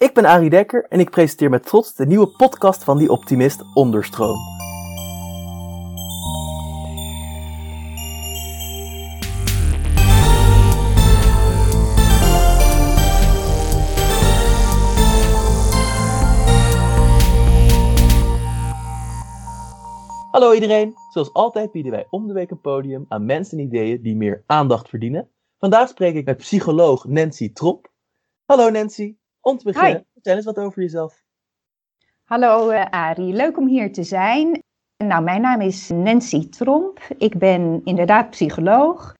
Ik ben Arie Dekker en ik presenteer met trots de nieuwe podcast van Die Optimist Onderstroom. Hallo iedereen! Zoals altijd bieden wij om de week een podium aan mensen en ideeën die meer aandacht verdienen. Vandaag spreek ik met psycholoog Nancy Trop. Hallo Nancy, om te beginnen, Hi. vertel eens wat over jezelf. Hallo eh, Arie, leuk om hier te zijn. Nou, mijn naam is Nancy Tromp. Ik ben inderdaad psycholoog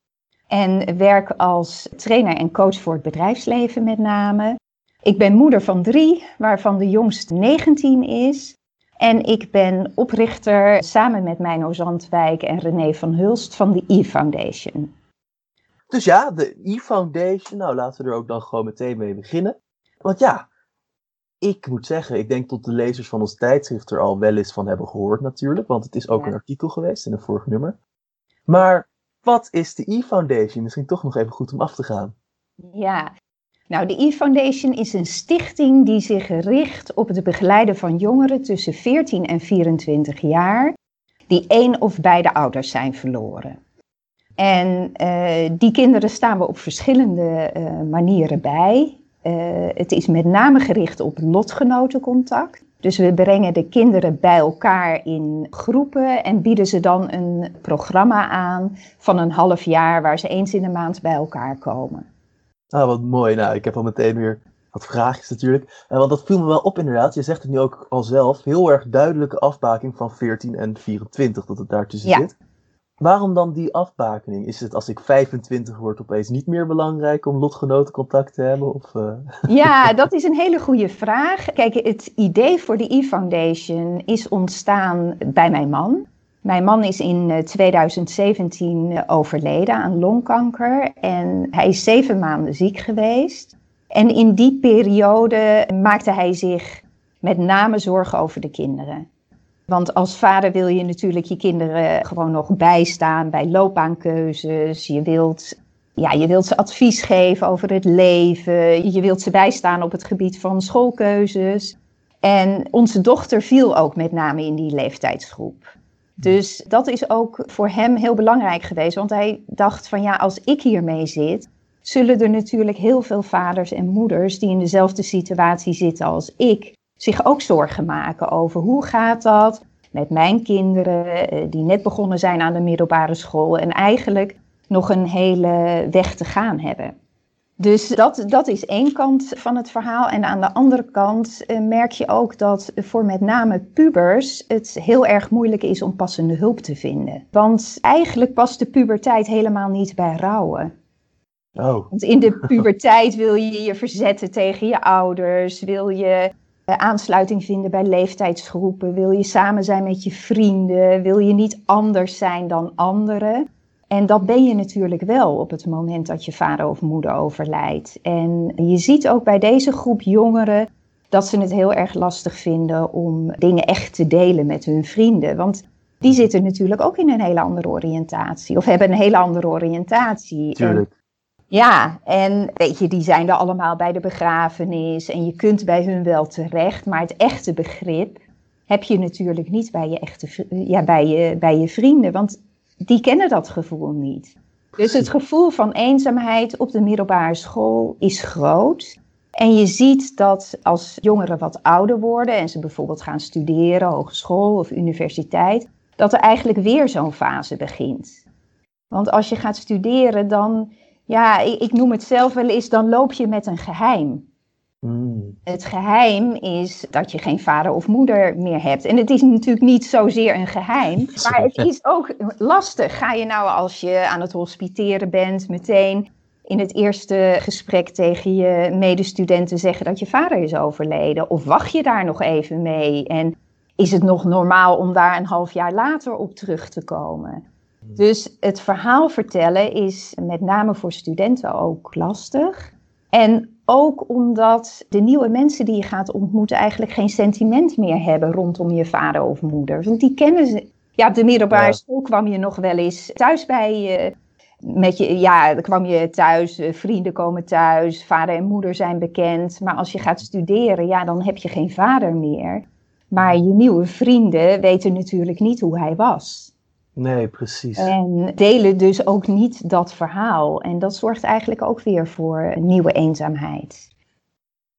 en werk als trainer en coach voor het bedrijfsleven met name. Ik ben moeder van drie, waarvan de jongste 19 is. En ik ben oprichter samen met Meino Zandwijk en René van Hulst van de E-Foundation. Dus ja, de E-Foundation, nou laten we er ook dan gewoon meteen mee beginnen. Want ja, ik moet zeggen, ik denk dat de lezers van ons tijdschrift er al wel eens van hebben gehoord natuurlijk, want het is ook Ja. een artikel geweest in een vorig nummer. Maar wat is de E-Foundation? Misschien toch nog even goed om af te gaan. Ja, nou de E-Foundation is een stichting die zich richt op het begeleiden van jongeren tussen 14 en 24 jaar die één of beide ouders zijn verloren. En eh, die kinderen staan we op verschillende eh, manieren bij. Eh, het is met name gericht op lotgenotencontact. Dus we brengen de kinderen bij elkaar in groepen en bieden ze dan een programma aan van een half jaar waar ze eens in de maand bij elkaar komen. Ah, wat mooi. Nou, ik heb al meteen weer wat vraagjes natuurlijk. Eh, want dat viel me wel op inderdaad. Je zegt het nu ook al zelf. Heel erg duidelijke afbaking van 14 en 24, dat het daartussen Ja. zit. Waarom dan die afbakening? Is het als ik 25 word opeens niet meer belangrijk om lotgenotencontact te hebben? Of, eh, Ja, dat is een hele goede vraag. Kijk, het idee voor de E-Foundation is ontstaan bij mijn man. Mijn man is in eh, 2017 eh, overleden aan longkanker en hij is zeven maanden ziek geweest. En in die periode maakte hij zich met name zorgen over de kinderen. Want als vader wil je natuurlijk je kinderen gewoon nog bijstaan bij loopbaankeuzes. Je wilt ja, je wilt ze advies geven over het leven. Je wilt ze bijstaan op het gebied van schoolkeuzes. En onze dochter viel ook met name in die leeftijdsgroep. Dus dat is ook voor hem heel belangrijk geweest. Want hij dacht van ja, als ik hiermee zit, zullen er natuurlijk heel veel vaders en moeders die in dezelfde situatie zitten als ik, zich ook zorgen maken over hoe gaat dat met mijn kinderen eh, die net begonnen zijn aan de middelbare school en eigenlijk nog een hele weg te gaan hebben. Dus dat, dat is één kant van het verhaal. En aan de andere kant eh, merk je ook dat voor met name pubers het heel erg moeilijk is om passende hulp te vinden. Want eigenlijk past de puberteit helemaal niet bij rouwen. oh, Want in de puberteit wil je je verzetten tegen je ouders, wil je aansluiting vinden bij leeftijdsgroepen, wil je samen zijn met je vrienden, wil je niet anders zijn dan anderen. En dat ben je natuurlijk wel op het moment dat je vader of moeder overlijdt. En je ziet ook bij deze groep jongeren dat ze het heel erg lastig vinden om dingen echt te delen met hun vrienden. Want die zitten natuurlijk ook in een hele andere oriëntatie of hebben een hele andere oriëntatie. En tuurlijk. Ja, en weet je, die zijn er allemaal bij de begrafenis en je kunt bij hun wel terecht, maar het echte begrip heb je natuurlijk niet bij je, echte, ja, bij je, bij je vrienden, want die kennen dat gevoel niet. Dus het gevoel van eenzaamheid op de middelbare school is groot. En je ziet dat als jongeren wat ouder worden en ze bijvoorbeeld gaan studeren, hogeschool of universiteit, dat er eigenlijk weer zo'n fase begint. Want als je gaat studeren, dan ja, ik, ik noem het zelf wel eens, dan loop je met een geheim. Hmm. Het geheim is dat je geen vader of moeder meer hebt. En het is natuurlijk niet zozeer een geheim, maar het is ook lastig. Ga je nou als je aan het hospiteren bent meteen in het eerste gesprek tegen je medestudenten zeggen dat je vader is overleden? Of wacht je daar nog even mee? En is het nog normaal om daar een half jaar later op terug te komen? Dus het verhaal vertellen is met name voor studenten ook lastig. En ook omdat de nieuwe mensen die je gaat ontmoeten eigenlijk geen sentiment meer hebben rondom je vader of moeder. Want die kennen ze. Ja, op de middelbare Ja. school kwam je nog wel eens thuis bij je met je, ja, dan kwam je thuis, eh, vrienden komen thuis, vader en moeder zijn bekend. Maar als je gaat studeren, ja, dan heb je geen vader meer. Maar je nieuwe vrienden weten natuurlijk niet hoe hij was. Nee, precies. En delen dus ook niet dat verhaal. En dat zorgt eigenlijk ook weer voor een nieuwe eenzaamheid.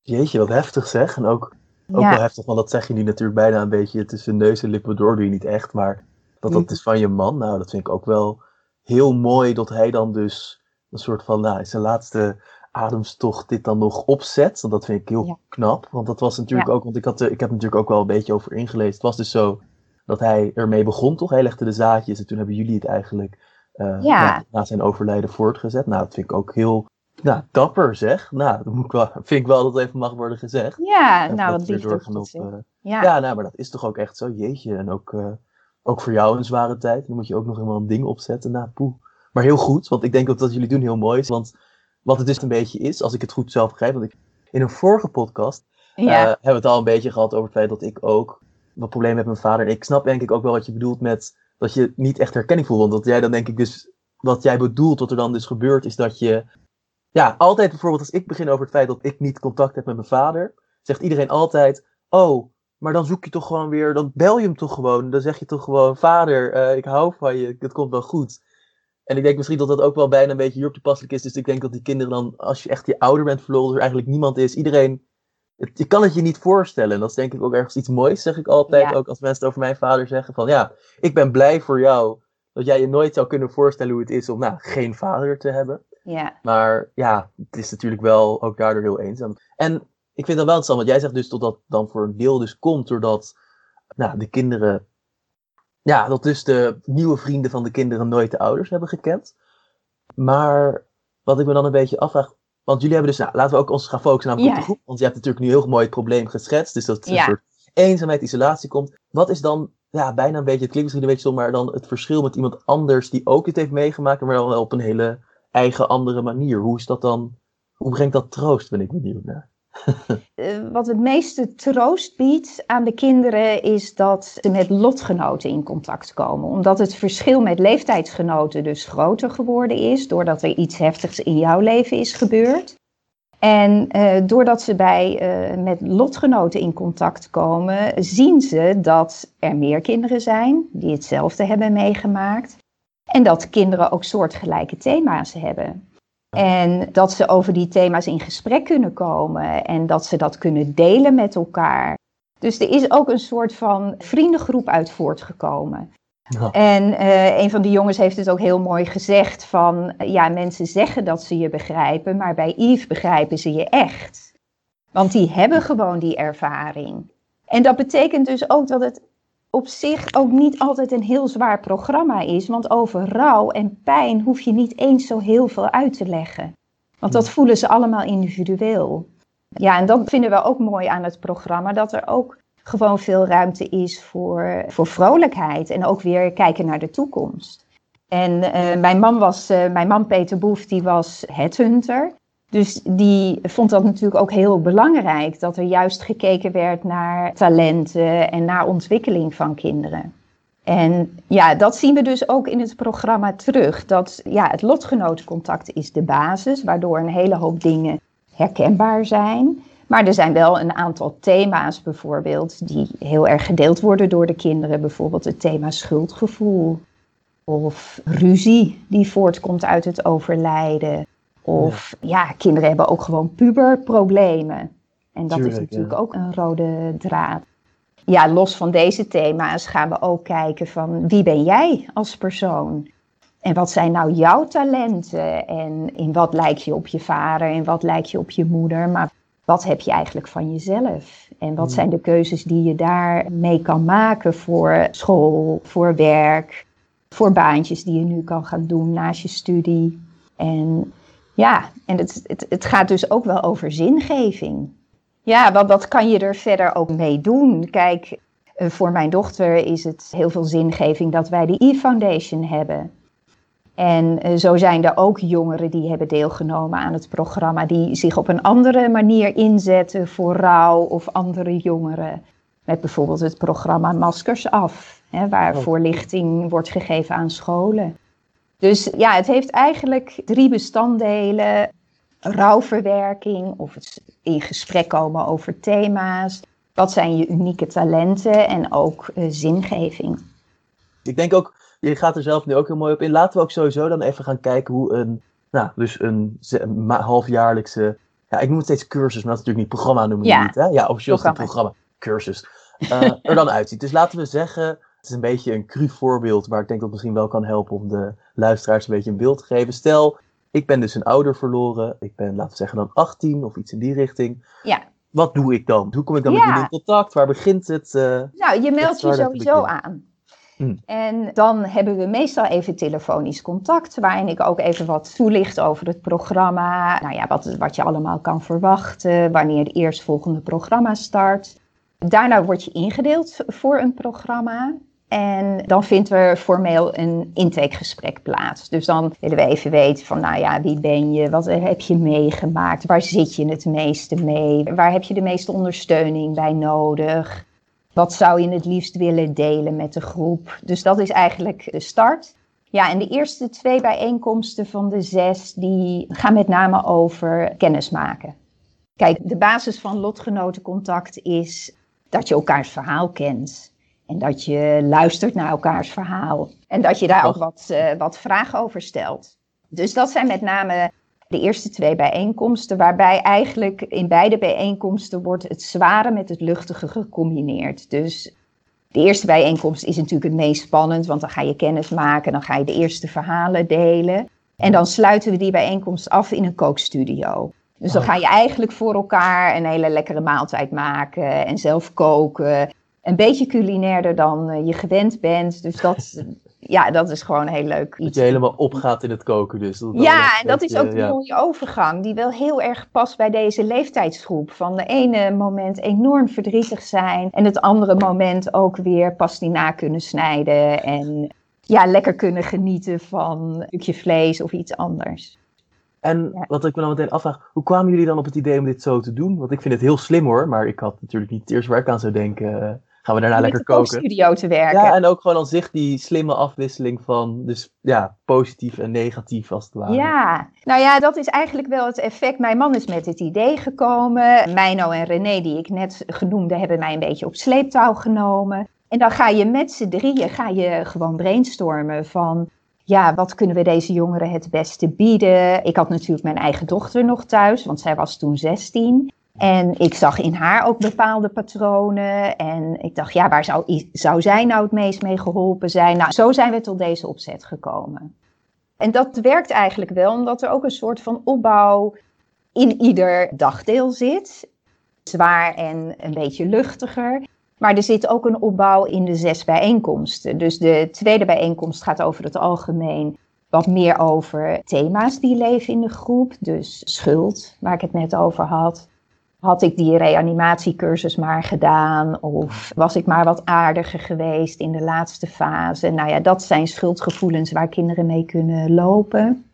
Jeetje, wat heftig zeg. En ook, ook wel heftig, want dat zeg je nu natuurlijk bijna een beetje tussen neus en lippen door, doe je niet echt. Maar dat dat is van je man, nou, dat vind ik ook wel heel mooi dat hij dan dus een soort van, nou, zijn laatste ademstocht dit dan nog opzet. Want dat vind ik heel knap. Want dat was natuurlijk ook, want ik, had, ik heb natuurlijk ook wel een beetje over ingelezen. Het was dus zo dat hij ermee begon, toch? Hij legde de zaadjes en toen hebben jullie het eigenlijk uh, na, na, zijn overlijden voortgezet. Nou, dat vind ik ook heel nou, dapper zeg. Nou, dat moet ik wel, vind ik wel dat het even mag worden gezegd. Ja, nou, wat lief uh, ja. ja, nou, maar dat is toch ook echt zo, jeetje. En ook, uh, ook voor jou een zware tijd. Dan moet je ook nog helemaal een ding opzetten. Nou, poeh. Maar heel goed, want ik denk ook dat jullie doen heel mooi is. Want wat het dus een beetje is, als ik het goed zelf begrijp. Want ik, in een vorige podcast ja. hebben we het al een beetje gehad over het feit dat ik ook wat problemen met mijn vader. Ik snap denk ik ook wel wat je bedoelt met dat je niet echt herkenning voelt. Want dat jij dan denk ik dus, wat jij bedoelt, wat er dan dus gebeurt, is dat je, ja, altijd bijvoorbeeld als ik begin over het feit dat ik niet contact heb met mijn vader, zegt iedereen altijd, oh, maar dan zoek je toch gewoon weer, dan bel je hem toch gewoon. Dan zeg je toch gewoon, vader, uh, ik hou van je, het komt wel goed. En ik denk misschien dat dat ook wel bijna een beetje hierop toepasselijk is. Dus ik denk dat die kinderen dan, als je echt je ouder bent verloren, er eigenlijk niemand is. Iedereen, het, je kan het je niet voorstellen. En dat is denk ik ook ergens iets moois, zeg ik altijd. Ook als mensen over mijn vader zeggen. Van ja, ik ben blij voor jou dat jij je nooit zou kunnen voorstellen hoe het is om nou, geen vader te hebben. Ja. Maar ja, het is natuurlijk wel ook daardoor heel eenzaam. En ik vind dat wel interessant, want jij zegt dus dat dat dan voor een deel dus komt doordat nou, de kinderen ja, dat dus de nieuwe vrienden van de kinderen nooit de ouders hebben gekend. Maar wat ik me dan een beetje afvraag. Want jullie hebben dus, nou, laten we ook ons gaan focussen op de groep. Want je hebt natuurlijk nu heel mooi het probleem geschetst. Dus dat er een soort eenzaamheid, isolatie komt. Wat is dan, ja, bijna een beetje, het klinkt misschien een beetje zo, maar dan het verschil met iemand anders die ook het heeft meegemaakt, maar dan wel op een hele eigen andere manier. Hoe is dat dan, hoe brengt dat troost, ben ik benieuwd naar. Eh, wat het meeste troost biedt aan de kinderen is dat ze met lotgenoten in contact komen. Omdat het verschil met leeftijdsgenoten dus groter geworden is, doordat er iets heftigs in jouw leven is gebeurd. En uh, doordat ze bij, uh, met lotgenoten in contact komen, zien ze dat er meer kinderen zijn die hetzelfde hebben meegemaakt. En dat kinderen ook soortgelijke thema's hebben. En dat ze over die thema's in gesprek kunnen komen en dat ze dat kunnen delen met elkaar. Dus er is ook een soort van vriendengroep uit voortgekomen. Ja. En uh, een van de jongens heeft het ook heel mooi gezegd van, ja, mensen zeggen dat ze je begrijpen, maar bij Yves begrijpen ze je echt. Want die hebben gewoon die ervaring. En dat betekent dus ook dat het op zich ook niet altijd een heel zwaar programma is. Want over rouw en pijn hoef je niet eens zo heel veel uit te leggen. Want dat voelen ze allemaal individueel. Ja, en dat vinden we ook mooi aan het programma. Dat er ook gewoon veel ruimte is voor, voor vrolijkheid. En ook weer kijken naar de toekomst. En uh, mijn man was, uh, mijn man Peter Boef, die was headhunter. Dus die vond dat natuurlijk ook heel belangrijk, dat er juist gekeken werd naar talenten en naar ontwikkeling van kinderen. En ja, dat zien we dus ook in het programma terug. Dat ja, het lotgenotencontact is de basis, waardoor een hele hoop dingen herkenbaar zijn. Maar er zijn wel een aantal thema's bijvoorbeeld die heel erg gedeeld worden door de kinderen. Bijvoorbeeld het thema schuldgevoel of ruzie die voortkomt uit het overlijden. Of ja. kinderen hebben ook gewoon puberproblemen. En dat is natuurlijk ook een rode draad. Ja, los van deze thema's gaan we ook kijken van wie ben jij als persoon? En wat zijn nou jouw talenten? En in wat lijk je op je vader en wat lijk je op je moeder? Maar wat heb je eigenlijk van jezelf? En wat zijn de keuzes die je daarmee kan maken voor school, voor werk, voor baantjes die je nu kan gaan doen naast je studie? En ja, en het, het, het gaat dus ook wel over zingeving. Ja, want wat kan je er verder ook mee doen? Kijk, eh, voor mijn dochter is het heel veel zingeving dat wij de E-Foundation hebben. En eh, zo zijn er ook jongeren die hebben deelgenomen aan het programma, die zich op een andere manier inzetten voor rouw of andere jongeren. Met bijvoorbeeld het programma Maskers Af, hè, waar oh. voorlichting wordt gegeven aan scholen. Dus ja, het heeft eigenlijk drie bestanddelen. Rouwverwerking of het in gesprek komen over thema's. Wat zijn je unieke talenten en ook uh, zingeving. Ik denk ook, je gaat er zelf nu ook heel mooi op in. Laten we ook sowieso dan even gaan kijken hoe een, nou, dus een halfjaarlijkse, ja, ik noem het steeds cursus, maar dat is natuurlijk niet programma noemen ja. niet, hè? Ja, officieel het programma, cursus, uh, er dan uitziet. Dus laten we zeggen, het is een beetje een cru voorbeeld, maar ik denk dat het misschien wel kan helpen om de luisteraars een beetje een beeld te geven. Stel, ik ben dus een ouder verloren, ik ben, laten we zeggen dan 18 of iets in die richting. Ja. Wat doe ik dan? Hoe kom ik dan met jullie in contact? Waar begint het? Uh, nou, je meldt je sowieso aan. Hmm. En dan hebben we meestal even telefonisch contact, waarin ik ook even wat toelicht over het programma. Nou ja, wat, wat je allemaal kan verwachten, wanneer het eerstvolgende programma start. Daarna word je ingedeeld voor een programma. En dan vindt er formeel een intakegesprek plaats. Dus dan willen we even weten van, nou ja, wie ben je? Wat heb je meegemaakt? Waar zit je het meeste mee? Waar heb je de meeste ondersteuning bij nodig? Wat zou je het liefst willen delen met de groep? Dus dat is eigenlijk de start. Ja, en de eerste twee bijeenkomsten van de zes, die gaan met name over kennismaken. Kijk, de basis van lotgenotencontact is dat je elkaars verhaal kent. En dat je luistert naar elkaars verhaal. En dat je daar ook wat, uh, wat vragen over stelt. Dus dat zijn met name de eerste twee bijeenkomsten, waarbij eigenlijk in beide bijeenkomsten wordt het zware met het luchtige gecombineerd. Dus de eerste bijeenkomst is natuurlijk het meest spannend, want dan ga je kennis maken, dan ga je de eerste verhalen delen. En dan sluiten we die bijeenkomst af in een kookstudio. Dus dan ga je eigenlijk voor elkaar een hele lekkere maaltijd maken en zelf koken een beetje culinairder dan eh, je gewend bent. Dus dat, ja, dat is gewoon heel leuk. Dat je helemaal opgaat in het koken dus. Dat ja, en dat is ook een mooie overgang. Die wel heel erg past bij deze leeftijdsgroep. Van de ene moment enorm verdrietig zijn. En het andere moment ook weer na kunnen snijden. En ja, lekker kunnen genieten van een stukje vlees of iets anders. En wat ik me dan meteen afvraag, hoe kwamen jullie dan op het idee om dit zo te doen? Want ik vind het heel slim hoor, maar ik had natuurlijk niet het eerst waar ik aan zou denken eh, gaan we daarna Om lekker koken. studio te werken. Ja, en ook gewoon aan zich die slimme afwisseling van, dus ja, positief en negatief als het ware. Ja, nou ja, dat is eigenlijk wel het effect. Mijn man is met het idee gekomen. Meino en René, die ik net genoemde, hebben mij een beetje op sleeptouw genomen. En dan ga je met z'n drieën, ga je gewoon brainstormen van ja, wat kunnen we deze jongeren het beste bieden? Ik had natuurlijk mijn eigen dochter nog thuis, want zij was toen 16. En ik zag in haar ook bepaalde patronen. En ik dacht, ja, waar zou, zou zij nou het meest mee geholpen zijn? Nou, zo zijn we tot deze opzet gekomen. En dat werkt eigenlijk wel, omdat er ook een soort van opbouw in ieder dagdeel zit. Zwaar en een beetje luchtiger. Maar er zit ook een opbouw in de zes bijeenkomsten. Dus de tweede bijeenkomst gaat over het algemeen wat meer over thema's die leven in de groep. Dus schuld, waar ik het net over had. Had ik die reanimatiecursus maar gedaan? Of was ik maar wat aardiger geweest in de laatste fase? Nou ja, dat zijn schuldgevoelens waar kinderen mee kunnen lopen.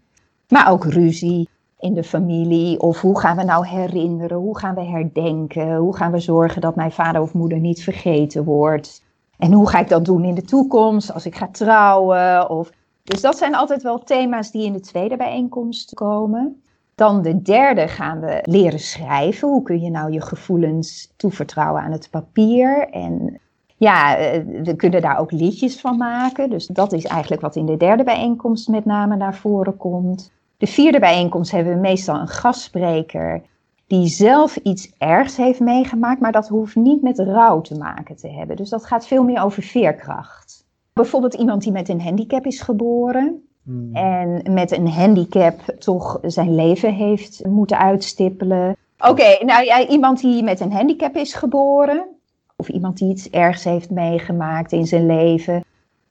Maar ook ruzie in de familie. Of hoe gaan we nou herinneren? Hoe gaan we herdenken? Hoe gaan we zorgen dat mijn vader of moeder niet vergeten wordt? En hoe ga ik dat doen in de toekomst als ik ga trouwen? Of... Dus dat zijn altijd wel thema's die in de tweede bijeenkomst komen. Dan de derde gaan we leren schrijven. Hoe kun je nou je gevoelens toevertrouwen aan het papier? En ja, eh, we kunnen daar ook liedjes van maken. Dus dat is eigenlijk wat in de derde bijeenkomst met name naar voren komt. De vierde bijeenkomst hebben we meestal een gastspreker die zelf iets ergs heeft meegemaakt, maar dat hoeft niet met rouw te maken te hebben. Dus dat gaat veel meer over veerkracht. Bijvoorbeeld iemand die met een handicap is geboren. Hmm. En met een handicap toch zijn leven heeft moeten uitstippelen. Oké, nou ja, iemand die met een handicap is geboren. Of iemand die iets ergs heeft meegemaakt in zijn leven.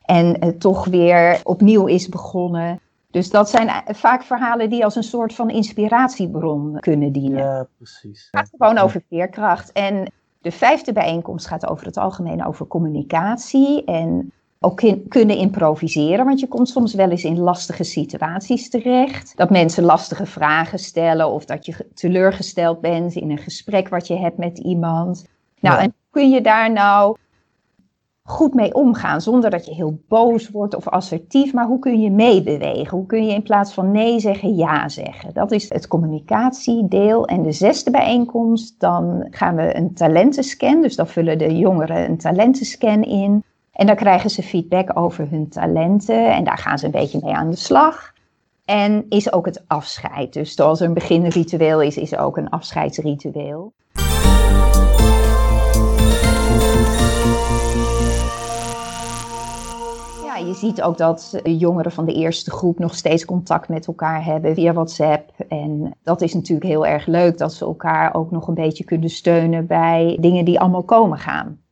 En uh, toch weer opnieuw is begonnen. Dus dat zijn vaak verhalen die als een soort van inspiratiebron kunnen dienen. Ja, precies. Het gaat gewoon over veerkracht. En de vijfde bijeenkomst gaat over het algemeen over communicatie. En ook kunnen improviseren, want je komt soms wel eens in lastige situaties terecht. Dat mensen lastige vragen stellen of dat je teleurgesteld bent in een gesprek wat je hebt met iemand. Nou, en kun je daar nou goed mee omgaan, zonder dat je heel boos wordt of assertief, maar hoe kun je meebewegen? Hoe kun je in plaats van nee zeggen, ja zeggen? Dat is het communicatiedeel. En de zesde bijeenkomst, dan gaan we een talentenscan, dus dan vullen de jongeren een talentenscan in. En dan krijgen ze feedback over hun talenten en daar gaan ze een beetje mee aan de slag. En is ook het afscheid. Dus zoals er een beginritueel is, is er ook een afscheidsritueel. Ja, je ziet ook dat jongeren van de eerste groep nog steeds contact met elkaar hebben via WhatsApp. En dat is natuurlijk heel erg leuk dat ze elkaar ook nog een beetje kunnen steunen bij dingen die allemaal komen gaan.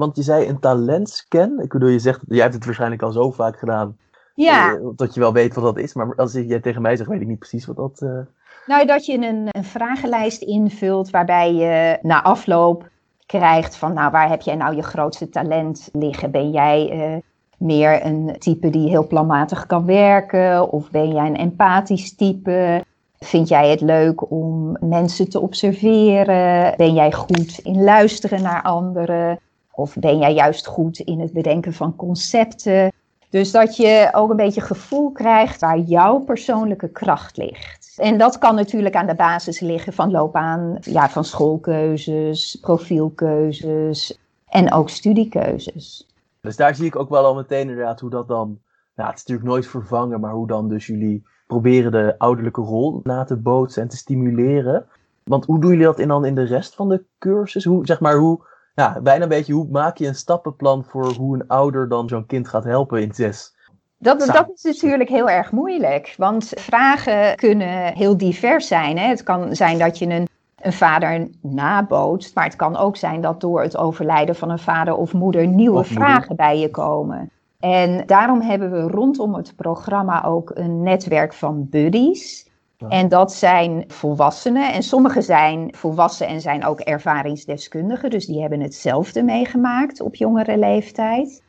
Want je zei een talentscan. Ik bedoel, je zegt, jij hebt het waarschijnlijk al zo vaak gedaan. Ja. eh, dat je wel weet wat dat is. Maar als jij tegen mij zegt, weet ik niet precies wat dat... eh, Nou, dat je een, een vragenlijst invult waarbij je na afloop krijgt van, nou, waar heb jij nou je grootste talent liggen? Ben jij eh, meer een type die heel planmatig kan werken? Of ben jij een empathisch type? Vind jij het leuk om mensen te observeren? Ben jij goed in luisteren naar anderen? Of ben jij juist goed in het bedenken van concepten? Dus dat je ook een beetje gevoel krijgt waar jouw persoonlijke kracht ligt. En dat kan natuurlijk aan de basis liggen van loopbaan, ja, van schoolkeuzes, profielkeuzes en ook studiekeuzes. Dus daar zie ik ook wel al meteen inderdaad hoe dat dan... Nou, het is natuurlijk nooit vervangen, maar hoe dan dus jullie proberen de ouderlijke rol na te bootsen en te stimuleren. Want hoe doen jullie dat in dan in de rest van de cursus? Hoe, zeg maar, hoe, ja, bijna een beetje, hoe maak je een stappenplan voor hoe een ouder dan zo'n kind gaat helpen in zes? Dat, dat is natuurlijk heel erg moeilijk, want vragen kunnen heel divers zijn. Hè? Het kan zijn dat je een, een vader nabootst, maar het kan ook zijn dat door het overlijden van een vader of moeder nieuwe Of moeder. vragen bij je komen. En daarom hebben we rondom het programma ook een netwerk van buddies. Ja. En dat zijn volwassenen. En sommigen zijn volwassen en zijn ook ervaringsdeskundigen. Dus die hebben hetzelfde meegemaakt op jongere leeftijd.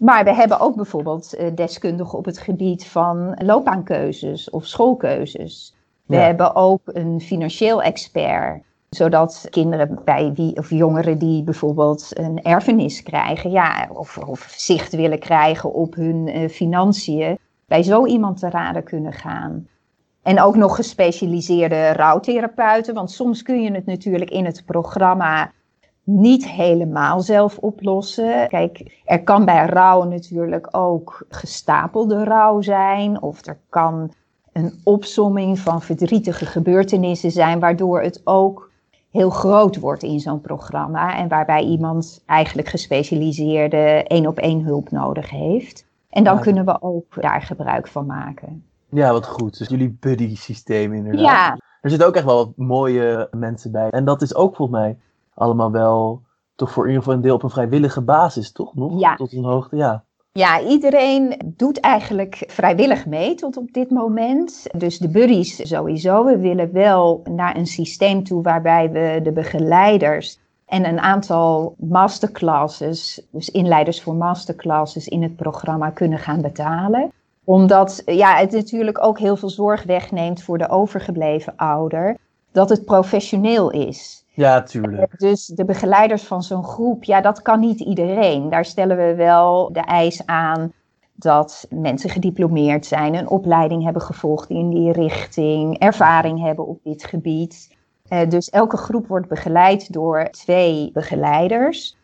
Maar we hebben ook bijvoorbeeld eh, deskundigen op het gebied van loopbaankeuzes of schoolkeuzes. We Ja. hebben ook een financieel expert, zodat kinderen bij wie, of jongeren die bijvoorbeeld een erfenis krijgen, ja, of, of zicht willen krijgen op hun eh, financiën, bij zo iemand te raden kunnen gaan. En ook nog gespecialiseerde rouwtherapeuten, want soms kun je het natuurlijk in het programma niet helemaal zelf oplossen. Kijk, er kan bij rouw natuurlijk ook gestapelde rouw zijn, of er kan een opsomming van verdrietige gebeurtenissen zijn, waardoor het ook heel groot wordt in zo'n programma en waarbij iemand eigenlijk gespecialiseerde één op één hulp nodig heeft. En dan Ja. kunnen we ook daar gebruik van maken. Ja, wat goed. Dus jullie buddy systeem inderdaad. Ja, Er zitten ook echt wel wat mooie mensen bij. En dat is ook volgens mij allemaal wel toch voor in ieder geval een deel op een vrijwillige basis, toch? Nog? Ja. Tot een hoogte, ja. Ja, iedereen doet eigenlijk vrijwillig mee tot op dit moment. Dus de buddies sowieso. We willen wel naar een systeem toe waarbij we de begeleiders en een aantal masterclasses, dus inleiders voor masterclasses in het programma kunnen gaan betalen. Omdat ja, het natuurlijk ook heel veel zorg wegneemt voor de overgebleven ouder, dat het professioneel is. Ja, tuurlijk. Dus de begeleiders van zo'n groep, ja, dat kan niet iedereen. Daar stellen we wel de eis aan dat mensen gediplomeerd zijn, een opleiding hebben gevolgd in die richting, ervaring hebben op dit gebied. Eh, dus elke groep wordt begeleid door twee begeleiders.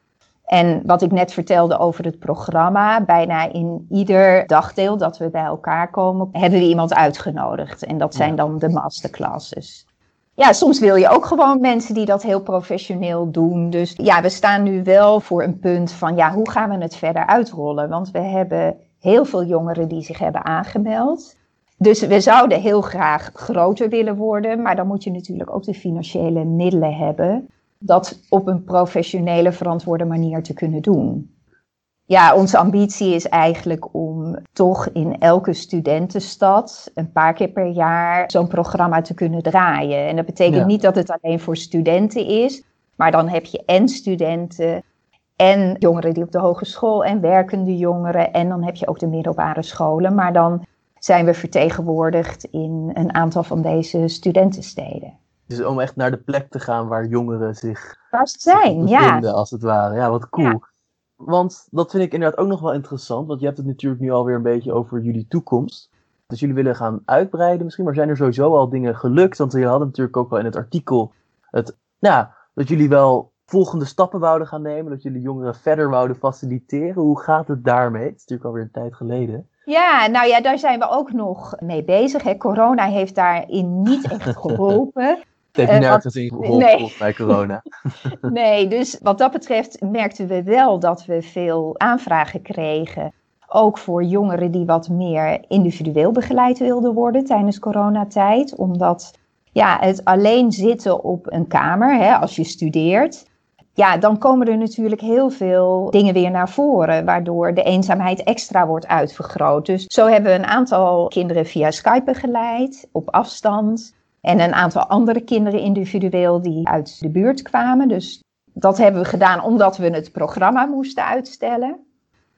En wat ik net vertelde over het programma, bijna in ieder dagdeel dat we bij elkaar komen, hebben we iemand uitgenodigd. En dat zijn dan de masterclasses. Ja, soms wil je ook gewoon mensen die dat heel professioneel doen. Dus ja, we staan nu wel voor een punt van, ja, hoe gaan we het verder uitrollen? Want we hebben heel veel jongeren die zich hebben aangemeld. Dus we zouden heel graag groter willen worden, maar dan moet je natuurlijk ook de financiële middelen hebben dat op een professionele, verantwoorde manier te kunnen doen. Ja, onze ambitie is eigenlijk om toch in elke studentenstad een paar keer per jaar zo'n programma te kunnen draaien. En dat betekent Ja. niet dat het alleen voor studenten is, maar dan heb je en studenten en jongeren die op de hogeschool en werkende jongeren en dan heb je ook de middelbare scholen. Maar dan zijn we vertegenwoordigd in een aantal van deze studentensteden. Dus om echt naar de plek te gaan waar jongeren zich zijn, ja. als het ware. Ja, wat cool. Ja. want dat vind ik inderdaad ook nog wel interessant. Want je hebt het natuurlijk nu alweer een beetje over jullie toekomst. Dus jullie willen gaan uitbreiden misschien. Maar zijn er sowieso al dingen gelukt? Want je hadden natuurlijk ook wel in het artikel het, nou, dat jullie wel volgende stappen wouden gaan nemen. Dat jullie jongeren verder wouden faciliteren. Hoe gaat het daarmee? Het is natuurlijk alweer een tijd geleden. Ja, nou ja, daar zijn we ook nog mee bezig. Hè. Corona heeft daarin niet echt geholpen. Het heeft uh, nergens in geholpen nee. bij corona. nee, dus wat dat betreft merkten we wel dat we veel aanvragen kregen. Ook voor jongeren die wat meer individueel begeleid wilden worden tijdens coronatijd. Omdat ja, het alleen zitten op een kamer, hè, als je studeert, ja, dan komen er natuurlijk heel veel dingen weer naar voren, waardoor de eenzaamheid extra wordt uitvergroot. Dus zo hebben we een aantal kinderen via Skype begeleid, op afstand. En een aantal andere kinderen individueel die uit de buurt kwamen. Dus dat hebben we gedaan omdat we het programma moesten uitstellen.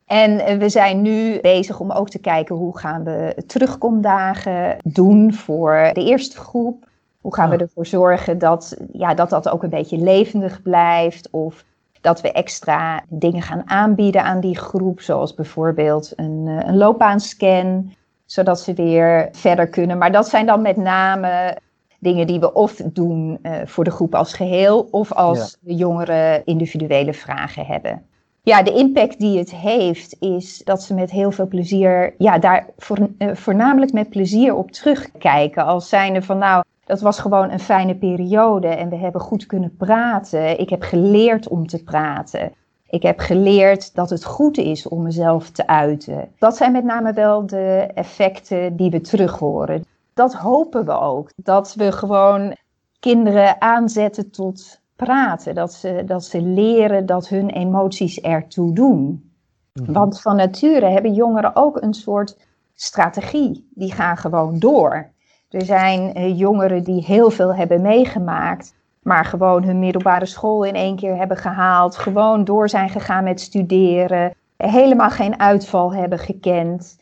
En we zijn nu bezig om ook te kijken hoe gaan we terugkomdagen doen voor de eerste groep. Hoe gaan we ervoor zorgen dat, ja, dat dat ook een beetje levendig blijft? Of dat we extra dingen gaan aanbieden aan die groep, zoals bijvoorbeeld een, eh, een loopbaanscan, zodat ze weer verder kunnen. Maar dat zijn dan met name dingen die we of doen uh, voor de groep als geheel, of als de jongeren individuele vragen hebben. Ja, de impact die het heeft, is dat ze met heel veel plezier, ja, daar voor, uh, voornamelijk met plezier op terugkijken. Als zijnde van, nou, dat was gewoon een fijne periode en we hebben goed kunnen praten. Ik heb geleerd om te praten. Ik heb geleerd dat het goed is om mezelf te uiten. Dat zijn met name wel de effecten die we terug horen. Dat hopen we ook. Dat we gewoon kinderen aanzetten tot praten. Dat ze, dat ze leren dat hun emoties ertoe doen. Mhm. Want van nature hebben jongeren ook een soort strategie. Die gaan gewoon door. Er zijn eh, jongeren die heel veel hebben meegemaakt, maar gewoon hun middelbare school in één keer hebben gehaald, gewoon door zijn gegaan met studeren, helemaal geen uitval hebben gekend.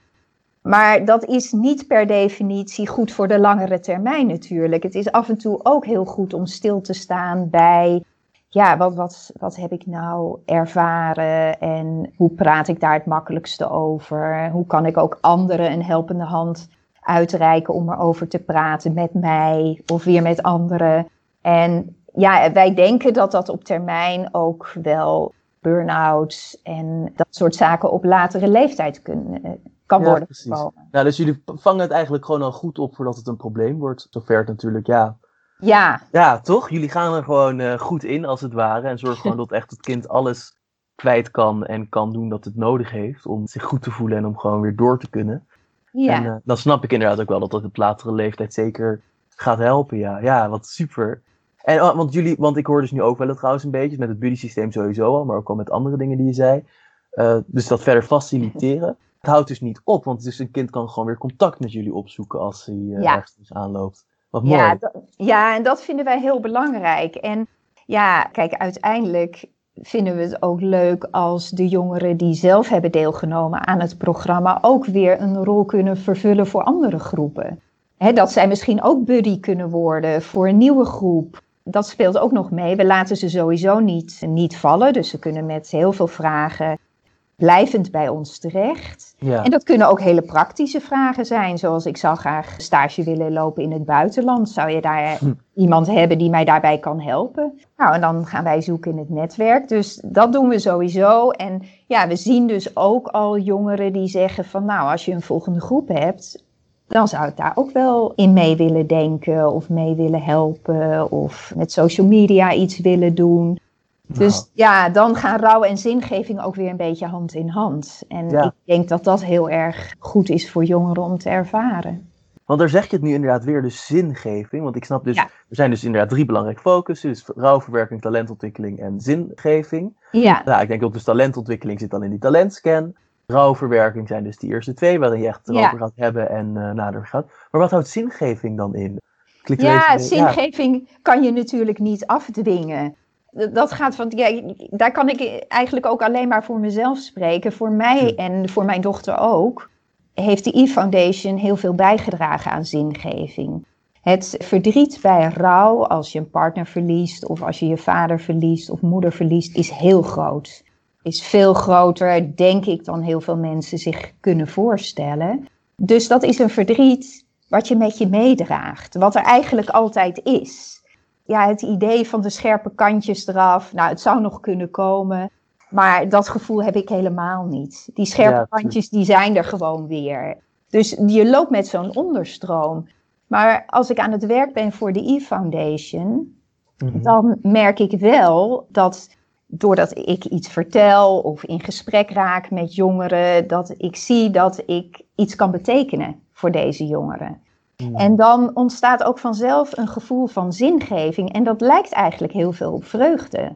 Maar dat is niet per definitie goed voor de langere termijn natuurlijk. Het is af en toe ook heel goed om stil te staan bij, ja, wat, wat, wat heb ik nou ervaren en hoe praat ik daar het makkelijkste over? Hoe kan ik ook anderen een helpende hand uitreiken om erover te praten met mij of weer met anderen. En ja, wij denken dat dat op termijn ook wel burn-outs en dat soort zaken op latere leeftijd kunnen, eh, kan ja, worden precies. Nou, dus jullie vangen het eigenlijk gewoon al goed op voordat het een probleem wordt. Zover het natuurlijk, ja. Ja. Ja, toch? Jullie gaan er gewoon uh, goed in, als het ware. En zorgen gewoon dat echt het kind alles kwijt kan en kan doen dat het nodig heeft om zich goed te voelen en om gewoon weer door te kunnen. Ja. En uh, dan snap ik inderdaad ook wel dat dat op latere leeftijd zeker gaat helpen. Ja, ja wat super. En, oh, want, jullie, want ik hoor dus nu ook wel het trouwens een beetje, met het buddy systeem sowieso al, maar ook al met andere dingen die je zei. Uh, dus dat verder faciliteren. Het houdt dus niet op, want dus een kind kan gewoon weer contact met jullie opzoeken als hij uh, ja. ergens aanloopt. Wat mooi. Ja, ja, en dat vinden wij heel belangrijk. En ja, kijk, uiteindelijk vinden we het ook leuk als de jongeren die zelf hebben deelgenomen aan het programma ook weer een rol kunnen vervullen voor andere groepen. dat zij misschien ook buddy kunnen worden voor een nieuwe groep. Dat speelt ook nog mee. We laten ze sowieso niet, niet vallen. Dus ze kunnen met heel veel vragen blijvend bij ons terecht. Ja. En dat kunnen ook hele praktische vragen zijn, zoals ik zou graag stage willen lopen in het buitenland. Zou je daar hm. iemand hebben die mij daarbij kan helpen? Nou, en dan gaan wij zoeken in het netwerk. Dus dat doen we sowieso. En ja, we zien dus ook al jongeren die zeggen van, nou, als je een volgende groep hebt, dan zou ik daar ook wel in mee willen denken of mee willen helpen of met social media iets willen doen. Dus nou. ja, dan gaan rouw en zingeving ook weer een beetje hand in hand. En ik denk dat dat heel erg goed is voor jongeren om te ervaren. Want daar zeg je het nu inderdaad weer, de zingeving. Want ik snap dus, er zijn dus inderdaad drie belangrijke focussen. Dus rouwverwerking, talentontwikkeling en zingeving. Ja. Nou, ik denk dat dus talentontwikkeling zit dan in die talentscan. Rouwverwerking zijn dus die eerste twee, waarin je echt erover gaat hebben en uh, nader gaat. Maar wat houdt zingeving dan in? ja, zingeving kan je natuurlijk niet afdwingen dat gaat van, ja, daar kan ik eigenlijk ook alleen maar voor mezelf spreken. Voor mij en voor mijn dochter ook, heeft de E-Foundation heel veel bijgedragen aan zingeving. Het verdriet bij rouw, als je een partner verliest, of als je je vader verliest of moeder verliest, is heel groot. is veel groter, denk ik, dan heel veel mensen zich kunnen voorstellen. Dus dat is een verdriet wat je met je meedraagt, wat er eigenlijk altijd is. Ja, het idee van de scherpe kantjes eraf, nou, het zou nog kunnen komen, maar dat gevoel heb ik helemaal niet. Die scherpe kantjes, die zijn er gewoon weer. Dus je loopt met zo'n onderstroom. Maar als ik aan het werk ben voor de E-Foundation, mhm. dan merk ik wel dat doordat ik iets vertel of in gesprek raak met jongeren, dat ik zie dat ik iets kan betekenen voor deze jongeren. En dan ontstaat ook vanzelf een gevoel van zingeving. En dat lijkt eigenlijk heel veel op vreugde.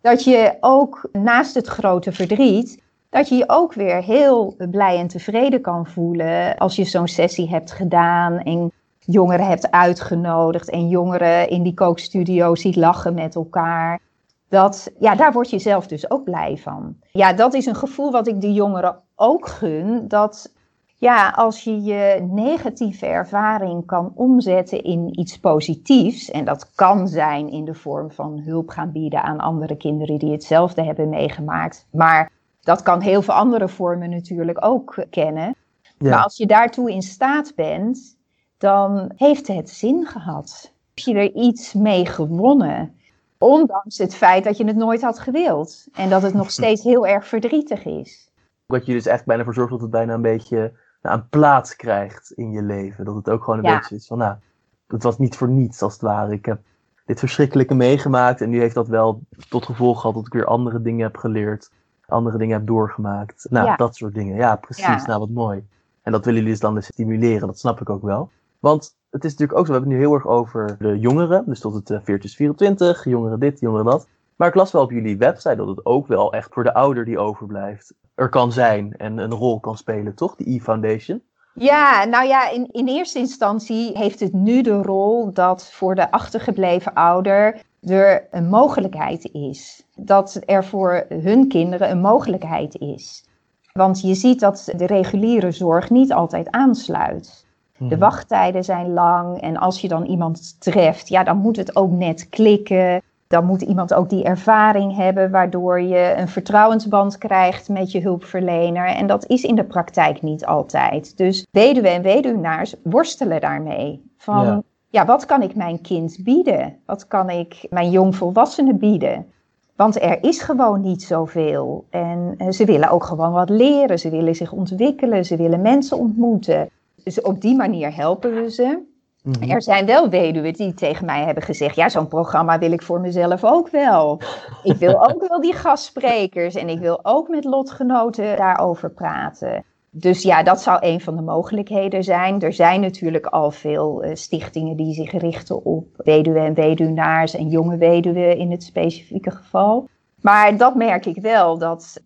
Dat je ook naast het grote verdriet, dat je je ook weer heel blij en tevreden kan voelen als je zo'n sessie hebt gedaan en jongeren hebt uitgenodigd en jongeren in die kookstudio ziet lachen met elkaar. Dat, ja, daar word je zelf dus ook blij van. Ja, dat is een gevoel wat ik de jongeren ook gun. Dat ja, als je je negatieve ervaring kan omzetten in iets positiefs, en dat kan zijn in de vorm van hulp gaan bieden aan andere kinderen die hetzelfde hebben meegemaakt, maar dat kan heel veel andere vormen natuurlijk ook kennen. Maar als je daartoe in staat bent, dan heeft het zin gehad. Heb je er iets mee gewonnen? Ondanks het feit dat je het nooit had gewild. En dat het nog steeds heel erg verdrietig is. Wat je dus echt bijna voor zorgt dat het bijna een beetje nou, een plaats krijgt in je leven. Dat het ook gewoon een beetje is van, nou, het was niet voor niets als het ware. Ik heb dit verschrikkelijke meegemaakt en nu heeft dat wel tot gevolg gehad dat ik weer andere dingen heb geleerd. Andere dingen heb doorgemaakt. Nou, dat soort dingen. Ja, precies. Nou, wat mooi. En dat willen jullie dus dan dus stimuleren, dat snap ik ook wel. Want het is natuurlijk ook zo, we hebben het nu heel erg over de jongeren, dus tot het uh, 24, jongeren dit, jongeren dat. Maar ik las wel op jullie website dat het ook wel echt voor de ouder die overblijft er kan zijn en een rol kan spelen, toch? Die E-Foundation. Ja, nou ja, in, in eerste instantie heeft het nu de rol dat voor de achtergebleven ouder er een mogelijkheid is. Dat er voor hun kinderen een mogelijkheid is. Want je ziet dat de reguliere zorg niet altijd aansluit. De mhm. wachttijden zijn lang en als je dan iemand treft, ja, dan moet het ook net klikken. Dan moet iemand ook die ervaring hebben, waardoor je een vertrouwensband krijgt met je hulpverlener. En dat is in de praktijk niet altijd. Dus weduwen en weduwnaars worstelen daarmee. Van, ja. ja, wat kan ik mijn kind bieden? Wat kan ik mijn jongvolwassenen bieden? Want er is gewoon niet zoveel. En eh, ze willen ook gewoon wat leren. Ze willen zich ontwikkelen. Ze willen mensen ontmoeten. Dus op die manier helpen we ze. Mhm. Er zijn wel weduwen die tegen mij hebben gezegd: Ja, zo'n programma wil ik voor mezelf ook wel. Ik wil ook wel die gastsprekers en ik wil ook met lotgenoten daarover praten. Dus ja, dat zou een van de mogelijkheden zijn. Er zijn natuurlijk al veel uh, stichtingen die zich richten op weduwen en weduwnaars en jonge weduwen in het specifieke geval. Maar dat merk ik wel, dat,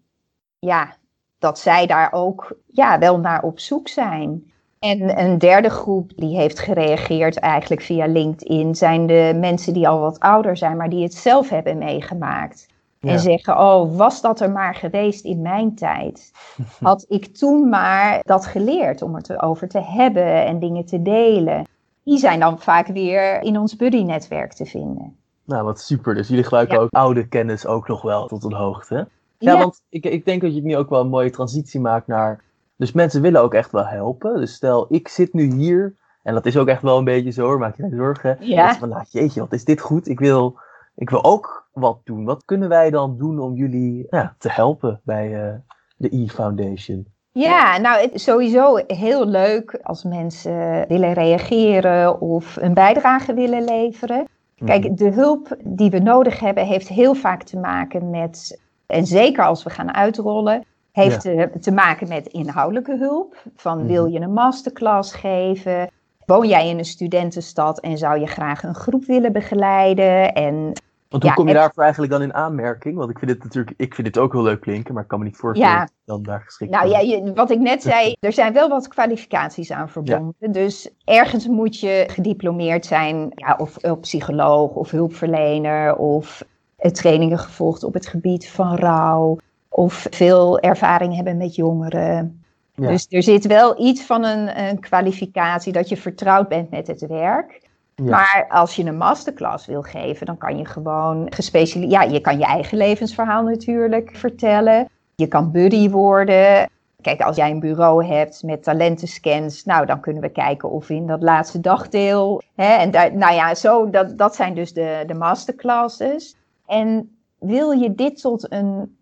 ja, dat zij daar ook ja, wel naar op zoek zijn. En een derde groep die heeft gereageerd eigenlijk via LinkedIn zijn de mensen die al wat ouder zijn, maar die het zelf hebben meegemaakt. En zeggen, oh, was dat er maar geweest in mijn tijd? Had ik toen maar dat geleerd om het erover te hebben en dingen te delen? Die zijn dan vaak weer in ons buddy-netwerk te vinden. Nou, wat super. Dus jullie gebruiken ook oude kennis ook nog wel tot een hoogte. Ja, ja, want ik, ik denk dat je het nu ook wel een mooie transitie maakt naar dus mensen willen ook echt wel helpen. Dus stel, ik zit nu hier, en dat is ook echt wel een beetje zo hoor, maak je geen zorgen. Ja. van, nou jeetje, wat is dit goed? Ik wil, ik wil ook wat doen. Wat kunnen wij dan doen om jullie ja, te helpen bij uh, de E-Foundation? Ja, nou het is sowieso heel leuk als mensen willen reageren of een bijdrage willen leveren. Kijk, mhm. de hulp die we nodig hebben heeft heel vaak te maken met, en zeker als we gaan uitrollen, heeft te, te, maken met inhoudelijke hulp. Van mhm. wil je een masterclass geven? Woon jij in een studentenstad en zou je graag een groep willen begeleiden? En want hoe kom je daarvoor eigenlijk dan in aanmerking? Want ik vind het natuurlijk, ik vind het ook heel leuk klinken, maar ik kan me niet voorstellen ja. dan daar geschikt Nou ja, wat ik net zei, er zijn wel wat kwalificaties aan verbonden. Dus ergens moet je gediplomeerd zijn, ja, of, of psycholoog of hulpverlener of trainingen gevolgd op het gebied van rouw of veel ervaring hebben met jongeren. Dus er zit wel iets van een, een, kwalificatie dat je vertrouwd bent met het werk. Maar als je een masterclass wil geven, dan kan je gewoon gespecialiseerd. Ja, je kan je eigen levensverhaal natuurlijk vertellen. Je kan buddy worden. Kijk, als jij een bureau hebt met talentenscans, nou dan kunnen we kijken of in dat laatste dagdeel. Hè, en daar, nou ja, zo, dat, dat zijn dus de, de masterclasses. En wil je dit tot een.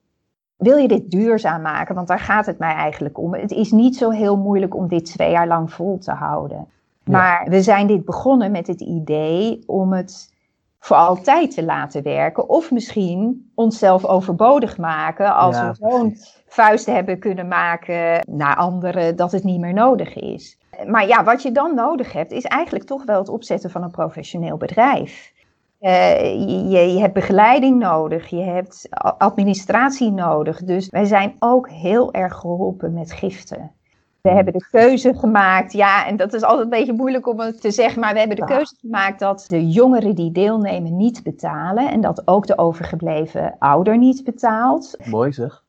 Wil je dit duurzaam maken? Want daar gaat het mij eigenlijk om. Het is niet zo heel moeilijk om dit twee jaar lang vol te houden. Maar we zijn dit begonnen met het idee om het voor altijd te laten werken. Of misschien onszelf overbodig maken als we zo'n vuist hebben kunnen maken naar anderen dat het niet meer nodig is. Maar ja, wat je dan nodig hebt is eigenlijk toch wel het opzetten van een professioneel bedrijf. Uh, je, je, hebt begeleiding nodig, je hebt administratie nodig. Dus wij zijn ook heel erg geholpen met giften. We hebben de keuze gemaakt, ja, en dat is altijd een beetje moeilijk om het te zeggen, maar we hebben de keuze gemaakt dat de jongeren die deelnemen niet betalen en dat ook de overgebleven ouder niet betaalt. Mooi zeg.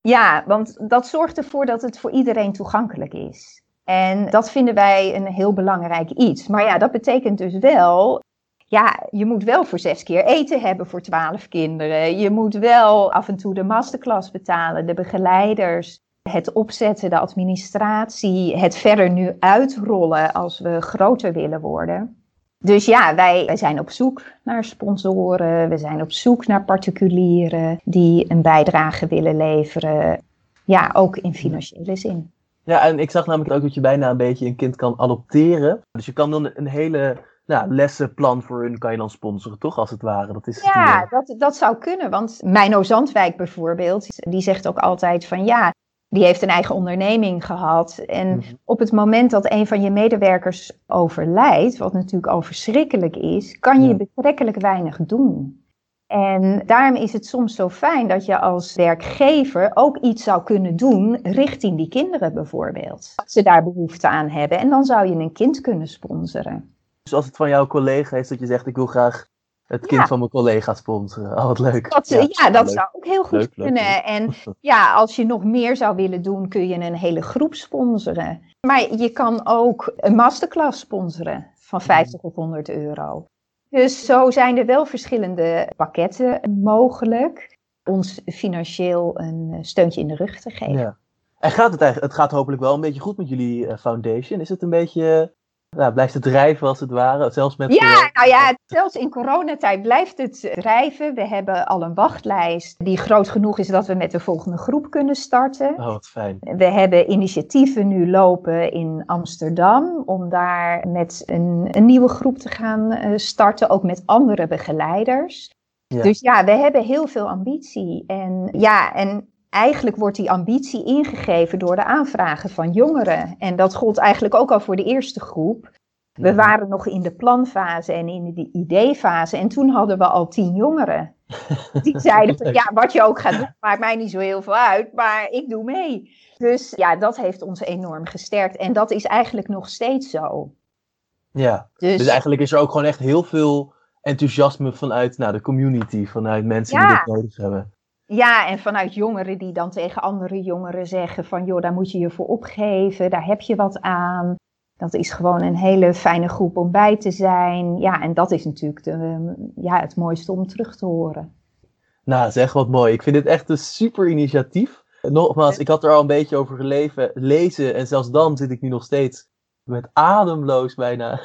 Ja, want dat zorgt ervoor dat het voor iedereen toegankelijk is. En dat vinden wij een heel belangrijk iets. Maar ja, dat betekent dus wel ja, je moet wel voor zes keer eten hebben voor twaalf kinderen. Je moet wel af en toe de masterclass betalen, de begeleiders het opzetten, de administratie, het verder nu uitrollen als we groter willen worden. Dus ja, wij, wij zijn op zoek naar sponsoren, we zijn op zoek naar particulieren die een bijdrage willen leveren. Ja, ook in financiële zin. Ja, en ik zag namelijk ook dat je bijna een beetje een kind kan adopteren. Dus je kan dan een hele nou, lessenplan voor hun kan je dan sponsoren, toch? Als het ware. Dat is ja, dat, dat zou kunnen. Want Mijno Zandwijk bijvoorbeeld, die zegt ook altijd van ja, die heeft een eigen onderneming gehad. En mhm. op het moment dat een van je medewerkers overlijdt, wat natuurlijk al verschrikkelijk is, kan je betrekkelijk weinig doen. En daarom is het soms zo fijn dat je als werkgever ook iets zou kunnen doen richting die kinderen bijvoorbeeld. Als ze daar behoefte aan hebben. En dan zou je een kind kunnen sponsoren. Dus als het van jouw collega is dat je zegt ik wil graag het kind van mijn collega sponsoren. Oh, wat leuk. Dat, ja, dat zou ook heel goed kunnen. en ja, als je nog meer zou willen doen, kun je een hele groep sponsoren. Maar je kan ook een masterclass sponsoren van 50 of 100 euro. Dus zo zijn er wel verschillende pakketten mogelijk. Ons financieel een steuntje in de rug te geven. Ja. En gaat het eigenlijk, het gaat hopelijk wel een beetje goed met jullie eh, foundation. Is het een beetje ja, blijft het drijven als het ware, zelfs met... Ja, nou ja, zelfs in coronatijd blijft het drijven. We hebben al een wachtlijst die groot genoeg is dat we met de volgende groep kunnen starten. Oh, wat fijn. We hebben initiatieven nu lopen in Amsterdam om daar met een, een nieuwe groep te gaan eh, starten, ook met andere begeleiders. Ja. Dus ja, we hebben heel veel ambitie. En ja, en eigenlijk wordt die ambitie ingegeven door de aanvragen van jongeren. En dat gold eigenlijk ook al voor de eerste groep. We waren nog in de planfase en in de ideefase. En toen hadden we al tien jongeren. Die zeiden van, ja, wat je ook gaat doen, maakt mij niet zo heel veel uit, maar ik doe mee. Dus ja, dat heeft ons enorm gesterkt. En dat is eigenlijk nog steeds zo. Ja, dus, dus eigenlijk is er ook gewoon echt heel veel enthousiasme vanuit nou, de community, vanuit mensen die dit nodig hebben. Ja, en vanuit jongeren die dan tegen andere jongeren zeggen van joh, daar moet je je voor opgeven, daar heb je wat aan. Dat is gewoon een hele fijne groep om bij te zijn. Ja, en dat is natuurlijk de, ja, het mooiste om terug te horen. Nou, zeg wat mooi. Ik vind dit echt een super initiatief. Nogmaals, ik had er al een beetje over geleven, lezen en zelfs dan zit ik nu nog steeds met ademloos bijna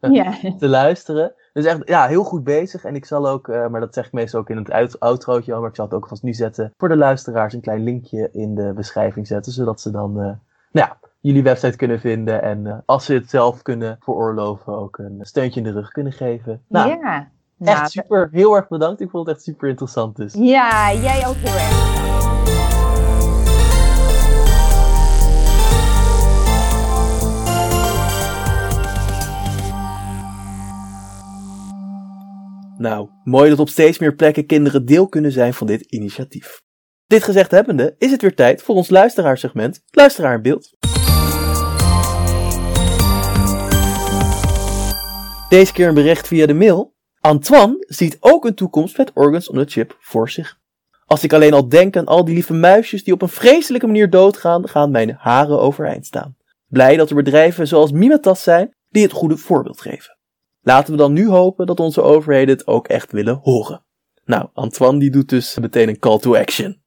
ja. te luisteren. Dus echt, ja, heel goed bezig. En ik zal ook, uh, maar dat zeg ik meestal ook in het outrootje, maar ik zal het ook vast nu zetten. Voor de luisteraars een klein linkje in de beschrijving zetten, zodat ze dan, uh, nou ja, jullie website kunnen vinden. En uh, als ze het zelf kunnen veroorloven, ook een steuntje in de rug kunnen geven. Nou, ja. Echt nou, super, heel erg bedankt. Ik vond het echt super interessant dus. Ja, jij ook heel erg. Nou, mooi dat op steeds meer plekken kinderen deel kunnen zijn van dit initiatief. Dit gezegd hebbende is het weer tijd voor ons luisteraarsegment Luisteraar in Beeld. Deze keer een bericht via de mail. Antoine ziet ook een toekomst met Organs on the Chip voor zich. Als ik alleen al denk aan al die lieve muisjes die op een vreselijke manier doodgaan, gaan mijn haren overeind staan. Blij dat er bedrijven zoals Mimetas zijn die het goede voorbeeld geven. Laten we dan nu hopen dat onze overheden het ook echt willen horen. Nou, Antoine die doet dus meteen een call to action.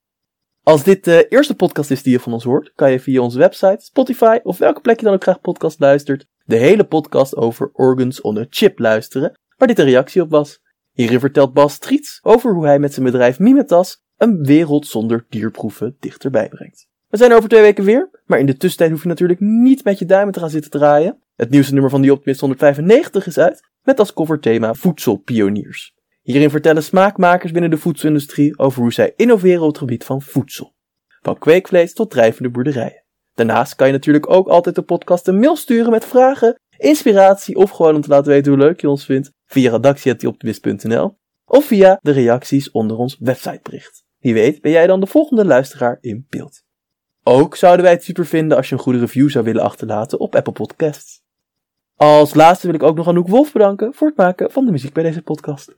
Als dit de eerste podcast is die je van ons hoort, kan je via onze website, Spotify of welke plek je dan ook graag podcast luistert, de hele podcast over Organs on a Chip luisteren, waar dit een reactie op was. Hierin vertelt Bas Triets over hoe hij met zijn bedrijf Mimetas een wereld zonder dierproeven dichterbij brengt. We zijn over twee weken weer, maar in de tussentijd hoef je natuurlijk niet met je duimen te gaan zitten draaien. Het nieuwste nummer van die Optimist 195 is uit, met als coverthema Voedselpioniers. Hierin vertellen smaakmakers binnen de voedselindustrie over hoe zij innoveren op het gebied van voedsel. Van kweekvlees tot drijvende boerderijen. Daarnaast kan je natuurlijk ook altijd de podcast een mail sturen met vragen, inspiratie of gewoon om te laten weten hoe leuk je ons vindt via redactie.optimist.nl of via de reacties onder ons websitebericht. Wie weet ben jij dan de volgende luisteraar in beeld. Ook zouden wij het super vinden als je een goede review zou willen achterlaten op Apple Podcasts. Als laatste wil ik ook nog Anouk Wolf bedanken voor het maken van de muziek bij deze podcast.